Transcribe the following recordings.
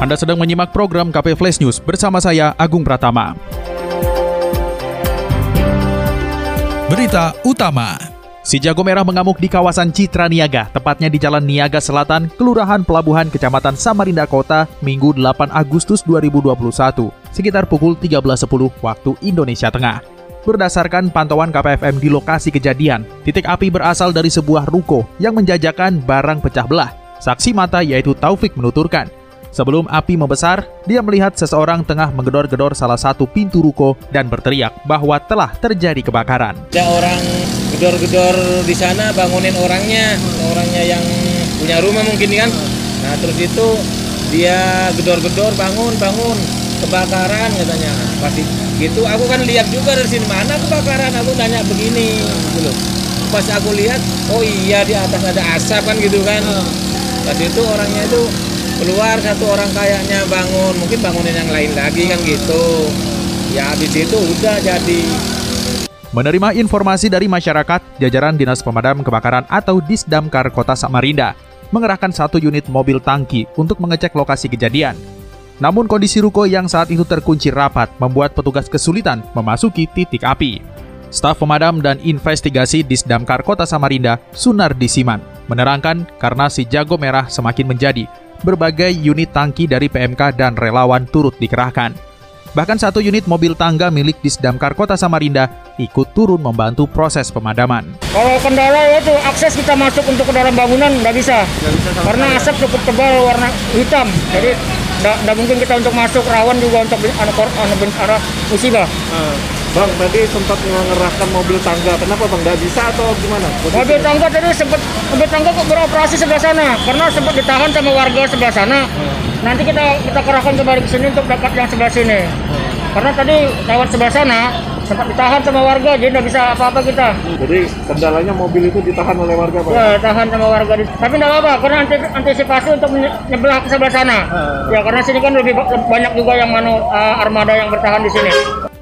Anda sedang menyimak program KP Flash News bersama saya Agung Pratama. Berita utama. Si Jago Merah mengamuk di kawasan Citra Niaga, tepatnya di Jalan Niaga Selatan, Kelurahan Pelabuhan, Kecamatan Samarinda Kota, Minggu 8 Agustus 2021, sekitar pukul 13.10 waktu Indonesia Tengah. Berdasarkan pantauan KPFM di lokasi kejadian, titik api berasal dari sebuah ruko yang menjajakan barang pecah belah. Saksi mata yaitu Taufik menuturkan, Sebelum api membesar, dia melihat seseorang tengah menggedor-gedor salah satu pintu ruko dan berteriak bahwa telah terjadi kebakaran. Ada orang gedor-gedor di sana bangunin orangnya, orangnya yang punya rumah mungkin kan. Nah terus itu dia gedor-gedor bangun bangun kebakaran katanya. Pasti gitu aku kan lihat juga dari sini mana kebakaran aku tanya begini gitu Pas aku lihat oh iya di atas ada asap kan gitu kan. Pas itu orangnya itu keluar satu orang kayaknya bangun mungkin bangunin yang lain lagi kan gitu ya habis itu udah jadi Menerima informasi dari masyarakat, jajaran Dinas Pemadam Kebakaran atau Disdamkar Kota Samarinda mengerahkan satu unit mobil tangki untuk mengecek lokasi kejadian. Namun kondisi ruko yang saat itu terkunci rapat membuat petugas kesulitan memasuki titik api. Staf pemadam dan investigasi Disdamkar Kota Samarinda, Sunardi Siman, menerangkan karena si jago merah semakin menjadi, berbagai unit tangki dari PMK dan relawan turut dikerahkan. Bahkan satu unit mobil tangga milik Disdamkar Kota Samarinda ikut turun membantu proses pemadaman. Kalau kendala itu akses kita masuk untuk ke dalam bangunan nggak bisa, bisa karena asap cukup tebal warna hitam. Jadi nggak mungkin kita untuk masuk rawan juga untuk arah musibah. Bang, tadi sempat mengerahkan mobil tangga. Kenapa Bang? Nggak bisa atau gimana? Mobil tangga tadi sempat mobil tangga kok beroperasi sebelah sana karena sempat ditahan sama warga sebelah sana. Hmm. Nanti kita kita kerahkan kembali ke sini untuk dapat yang sebelah sini. Hmm. Karena tadi lewat sebelah sana sempat ditahan sama warga jadi nggak bisa apa-apa kita. Jadi kendalanya mobil itu ditahan oleh warga Pak? Ya, tahan sama warga. Tapi nggak apa-apa karena antisipasi untuk menyebelah ke sebelah sana. Hmm. Ya karena sini kan lebih banyak juga yang manu uh, armada yang bertahan di sini.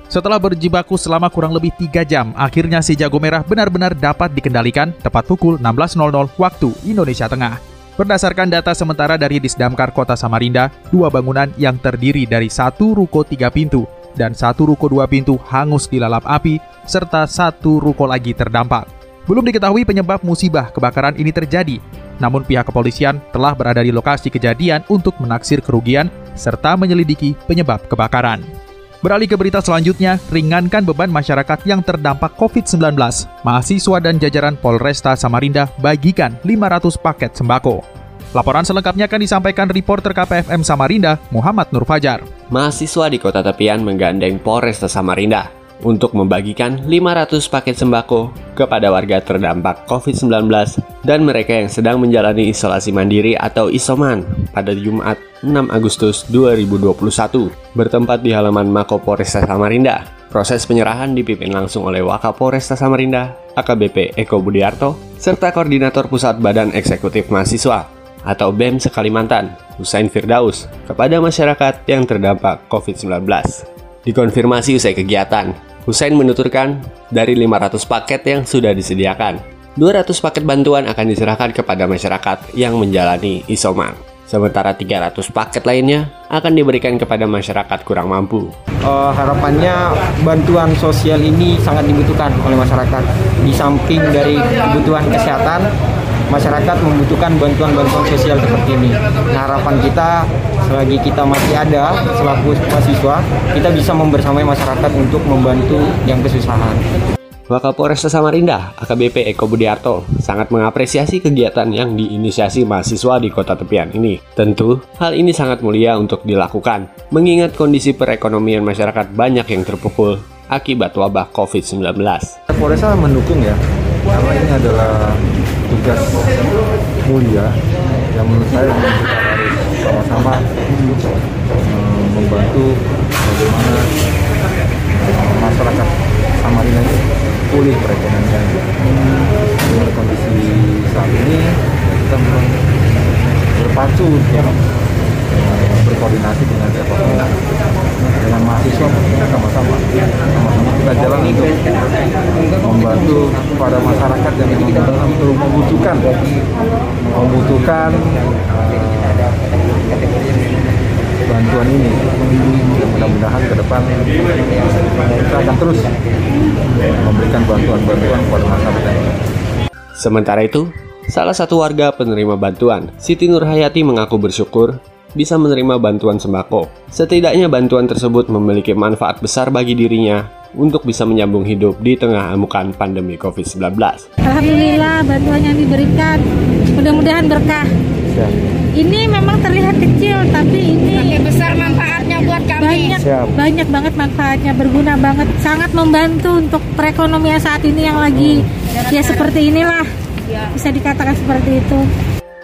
Setelah berjibaku selama kurang lebih 3 jam, akhirnya si jago merah benar-benar dapat dikendalikan tepat pukul 16.00 waktu Indonesia Tengah. Berdasarkan data sementara dari Disdamkar Kota Samarinda, dua bangunan yang terdiri dari satu ruko tiga pintu dan satu ruko dua pintu hangus dilalap api, serta satu ruko lagi terdampak. Belum diketahui penyebab musibah kebakaran ini terjadi, namun pihak kepolisian telah berada di lokasi kejadian untuk menaksir kerugian serta menyelidiki penyebab kebakaran. Beralih ke berita selanjutnya, ringankan beban masyarakat yang terdampak COVID-19. Mahasiswa dan jajaran Polresta Samarinda bagikan 500 paket sembako. Laporan selengkapnya akan disampaikan reporter KPFM Samarinda, Muhammad Nur Fajar. Mahasiswa di kota tepian menggandeng Polresta Samarinda untuk membagikan 500 paket sembako kepada warga terdampak COVID-19 dan mereka yang sedang menjalani isolasi mandiri atau isoman pada Jumat 6 Agustus 2021 bertempat di halaman Mako Polresta Samarinda. Proses penyerahan dipimpin langsung oleh Wakapolresta Samarinda, AKBP Eko Budiarto, serta Koordinator Pusat Badan Eksekutif Mahasiswa atau BEM Sekalimantan, Husain Firdaus, kepada masyarakat yang terdampak COVID-19. Dikonfirmasi usai kegiatan, Hussein menuturkan dari 500 paket yang sudah disediakan, 200 paket bantuan akan diserahkan kepada masyarakat yang menjalani isoman. Sementara 300 paket lainnya akan diberikan kepada masyarakat kurang mampu. Uh, harapannya bantuan sosial ini sangat dibutuhkan oleh masyarakat. Di samping dari kebutuhan kesehatan, masyarakat membutuhkan bantuan-bantuan sosial seperti ini. Nah, harapan kita selagi kita masih ada selaku mahasiswa, kita bisa membersamai masyarakat untuk membantu yang kesusahan. Wakapolresta Samarinda, AKBP Eko Budiarto, sangat mengapresiasi kegiatan yang diinisiasi mahasiswa di kota tepian ini. Tentu, hal ini sangat mulia untuk dilakukan, mengingat kondisi perekonomian masyarakat banyak yang terpukul akibat wabah COVID-19. Polresta mendukung ya, karena ini adalah tugas mulia yang menurut saya kita harus sama-sama eh, membantu bagaimana masyarakat Samarinda itu pulih perekonomiannya. Dengan kondisi saat ini kita memang berpacu untuk eh, berkoordinasi dengan pemerintah dengan mahasiswa sama-sama kita jalan untuk membantu pada masyarakat yang memang betul-betul membutuhkan membutuhkan eh, bantuan ini mudah-mudahan ke depan kita akan terus memberikan bantuan-bantuan kepada masyarakat. Sementara itu, salah satu warga penerima bantuan, Siti Nurhayati mengaku bersyukur bisa menerima bantuan sembako. Setidaknya bantuan tersebut memiliki manfaat besar bagi dirinya untuk bisa menyambung hidup di tengah amukan pandemi COVID-19. Alhamdulillah bantuan yang diberikan mudah-mudahan berkah. Ini memang terlihat kecil tapi ini besar manfaatnya buat kami. banyak banyak banget manfaatnya berguna banget sangat membantu untuk perekonomian saat ini yang lagi ya seperti inilah bisa dikatakan seperti itu.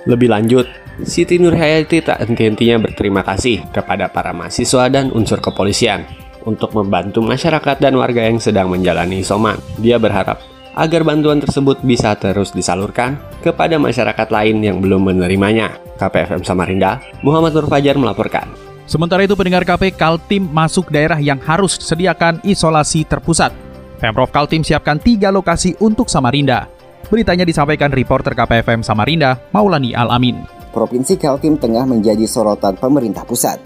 Lebih lanjut, Siti Nurhayati tak henti-hentinya berterima kasih kepada para mahasiswa dan unsur kepolisian untuk membantu masyarakat dan warga yang sedang menjalani isoman. Dia berharap agar bantuan tersebut bisa terus disalurkan kepada masyarakat lain yang belum menerimanya. KPFM Samarinda, Muhammad Nur Fajar melaporkan. Sementara itu pendengar KP Kaltim masuk daerah yang harus sediakan isolasi terpusat. Pemprov Kaltim siapkan tiga lokasi untuk Samarinda. Beritanya disampaikan reporter KPFM Samarinda, Maulani Al-Amin. Provinsi Kaltim tengah menjadi sorotan pemerintah pusat.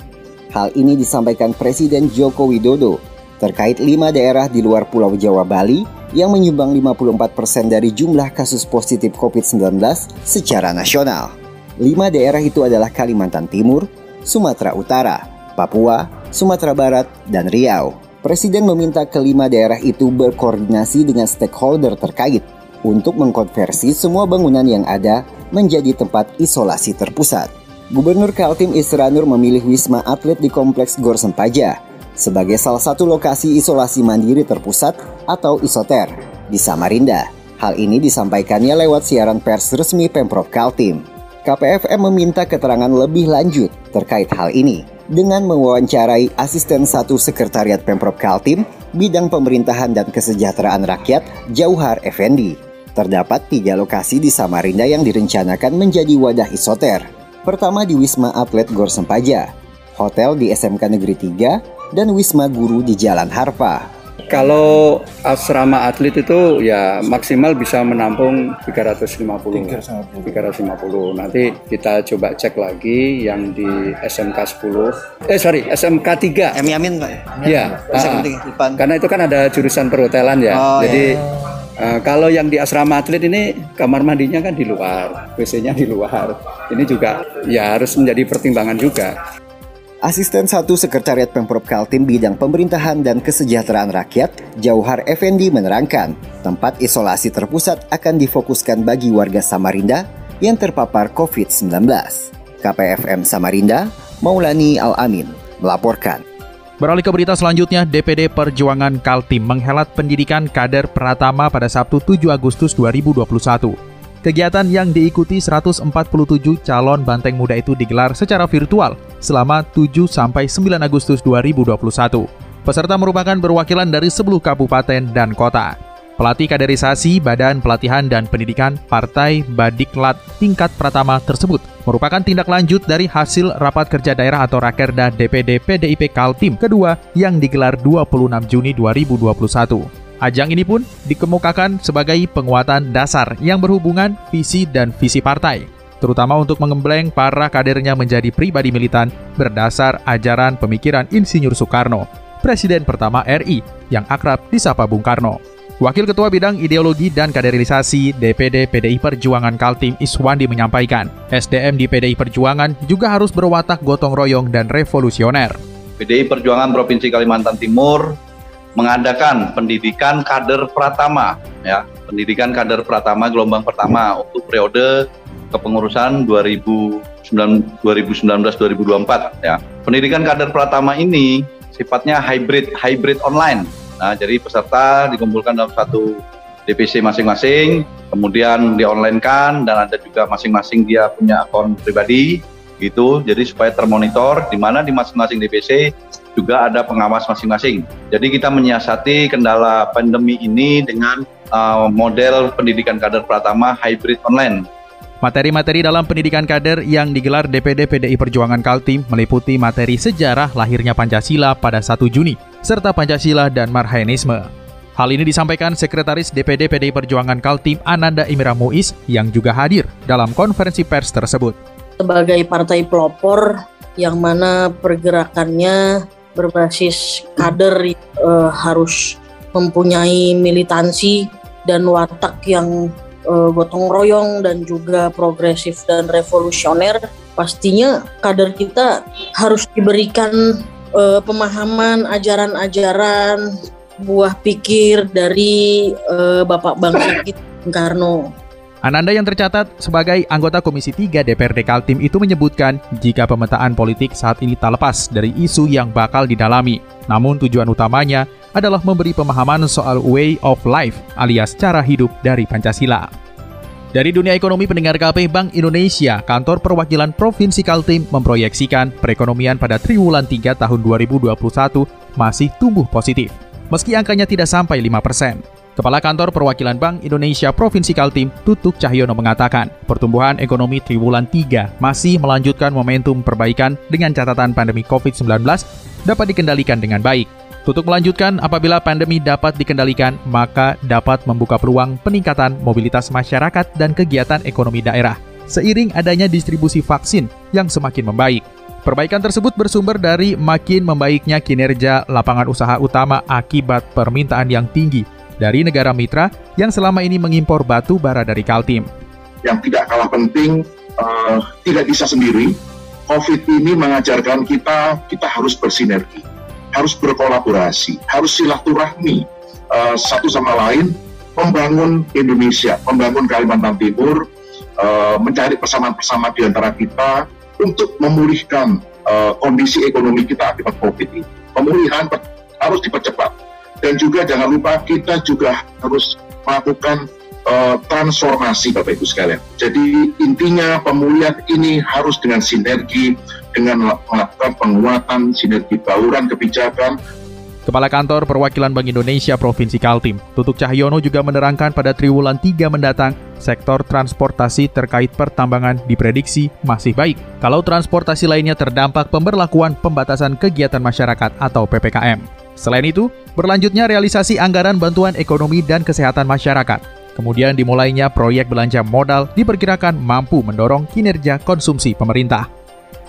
Hal ini disampaikan Presiden Joko Widodo terkait lima daerah di luar Pulau Jawa Bali yang menyumbang 54% dari jumlah kasus positif COVID-19 secara nasional. Lima daerah itu adalah Kalimantan Timur, Sumatera Utara, Papua, Sumatera Barat, dan Riau. Presiden meminta kelima daerah itu berkoordinasi dengan stakeholder terkait untuk mengkonversi semua bangunan yang ada menjadi tempat isolasi terpusat. Gubernur Kaltim Isranur memilih Wisma Atlet di Kompleks Gor Sempaja sebagai salah satu lokasi isolasi mandiri terpusat atau isoter di Samarinda. Hal ini disampaikannya lewat siaran pers resmi Pemprov Kaltim. KPFM meminta keterangan lebih lanjut terkait hal ini dengan mewawancarai asisten satu sekretariat Pemprov Kaltim bidang pemerintahan dan kesejahteraan rakyat Jauhar Effendi. Terdapat tiga lokasi di Samarinda yang direncanakan menjadi wadah isoter. Pertama di Wisma Atlet Gor Sempaja, hotel di SMK Negeri 3, dan Wisma Guru di Jalan Harpa. Kalau asrama atlet itu ya maksimal bisa menampung 350. 350. Nanti kita coba cek lagi yang di SMK 10. Eh sorry, SMK 3. Emi Amin Pak. Iya. Bisa ah, depan. karena itu kan ada jurusan perhotelan ya. Oh, Jadi eh, kalau yang di asrama atlet ini kamar mandinya kan di luar, WC-nya di luar. Ini juga ya harus menjadi pertimbangan juga. Asisten satu Sekretariat Pemprov Kaltim bidang pemerintahan dan kesejahteraan rakyat, Jauhar Effendi menerangkan, tempat isolasi terpusat akan difokuskan bagi warga Samarinda yang terpapar COVID-19. KPFM Samarinda, Maulani Al-Amin, melaporkan. Beralih ke berita selanjutnya, DPD Perjuangan Kaltim menghelat pendidikan kader Pratama pada Sabtu 7 Agustus 2021. Kegiatan yang diikuti 147 calon banteng muda itu digelar secara virtual selama 7 sampai 9 Agustus 2021. Peserta merupakan perwakilan dari 10 kabupaten dan kota. Pelatih kaderisasi Badan Pelatihan dan Pendidikan Partai Badiklat tingkat pertama tersebut merupakan tindak lanjut dari hasil rapat kerja daerah atau Rakerda DPD PDIP Kaltim kedua yang digelar 26 Juni 2021. Ajang ini pun dikemukakan sebagai penguatan dasar yang berhubungan visi dan visi partai, terutama untuk mengembleng para kadernya menjadi pribadi militan berdasar ajaran pemikiran Insinyur Soekarno, Presiden pertama RI yang akrab disapa Bung Karno. Wakil Ketua Bidang Ideologi dan Kaderisasi DPD PDI Perjuangan Kaltim Iswandi menyampaikan, SDM di PDI Perjuangan juga harus berwatak gotong royong dan revolusioner. PDI Perjuangan Provinsi Kalimantan Timur mengadakan pendidikan kader pratama ya. Pendidikan kader pratama gelombang pertama untuk periode kepengurusan 2019-2024 ya. Pendidikan kader pratama ini sifatnya hybrid hybrid online nah jadi peserta dikumpulkan dalam satu DPC masing-masing kemudian di online kan dan ada juga masing-masing dia punya akun pribadi gitu jadi supaya termonitor di mana di masing-masing DPC juga ada pengawas masing-masing. Jadi kita menyiasati kendala pandemi ini dengan uh, model pendidikan kader Pratama hybrid online. Materi-materi dalam pendidikan kader yang digelar DPD PDI Perjuangan Kaltim meliputi materi sejarah lahirnya Pancasila pada 1 Juni, serta Pancasila dan Marhaenisme. Hal ini disampaikan Sekretaris DPD PDI Perjuangan Kaltim Ananda Imira Muiz yang juga hadir dalam konferensi pers tersebut. Sebagai partai pelopor yang mana pergerakannya berbasis kader uh, harus mempunyai militansi dan watak yang uh, gotong royong dan juga progresif dan revolusioner pastinya kader kita harus diberikan uh, pemahaman ajaran-ajaran buah pikir dari uh, Bapak bangsa Karno Ananda yang tercatat sebagai anggota Komisi 3 DPRD Kaltim itu menyebutkan jika pemetaan politik saat ini tak lepas dari isu yang bakal didalami. Namun tujuan utamanya adalah memberi pemahaman soal way of life alias cara hidup dari Pancasila. Dari dunia ekonomi pendengar KP Bank Indonesia, kantor perwakilan Provinsi Kaltim memproyeksikan perekonomian pada triwulan 3 tahun 2021 masih tumbuh positif, meski angkanya tidak sampai 5 persen. Kepala Kantor Perwakilan Bank Indonesia Provinsi Kaltim, Tutuk Cahyono mengatakan, pertumbuhan ekonomi triwulan 3 masih melanjutkan momentum perbaikan dengan catatan pandemi COVID-19 dapat dikendalikan dengan baik. Tutuk melanjutkan, apabila pandemi dapat dikendalikan, maka dapat membuka peluang peningkatan mobilitas masyarakat dan kegiatan ekonomi daerah, seiring adanya distribusi vaksin yang semakin membaik. Perbaikan tersebut bersumber dari makin membaiknya kinerja lapangan usaha utama akibat permintaan yang tinggi dari negara mitra yang selama ini mengimpor batu bara dari Kaltim. Yang tidak kalah penting, uh, tidak bisa sendiri. COVID ini mengajarkan kita, kita harus bersinergi, harus berkolaborasi, harus silaturahmi uh, satu sama lain, membangun Indonesia, membangun Kalimantan Timur, uh, mencari persamaan-persamaan di antara kita untuk memulihkan uh, kondisi ekonomi kita akibat COVID ini. Pemulihan harus dipercepat dan juga jangan lupa kita juga harus melakukan uh, transformasi Bapak Ibu sekalian. Jadi intinya pemulihan ini harus dengan sinergi, dengan melakukan penguatan sinergi bauran kebijakan, Kepala Kantor Perwakilan Bank Indonesia Provinsi Kaltim, Tutuk Cahyono juga menerangkan pada triwulan 3 mendatang, sektor transportasi terkait pertambangan diprediksi masih baik. Kalau transportasi lainnya terdampak pemberlakuan pembatasan kegiatan masyarakat atau PPKM. Selain itu, berlanjutnya realisasi anggaran bantuan ekonomi dan kesehatan masyarakat. Kemudian dimulainya proyek belanja modal diperkirakan mampu mendorong kinerja konsumsi pemerintah.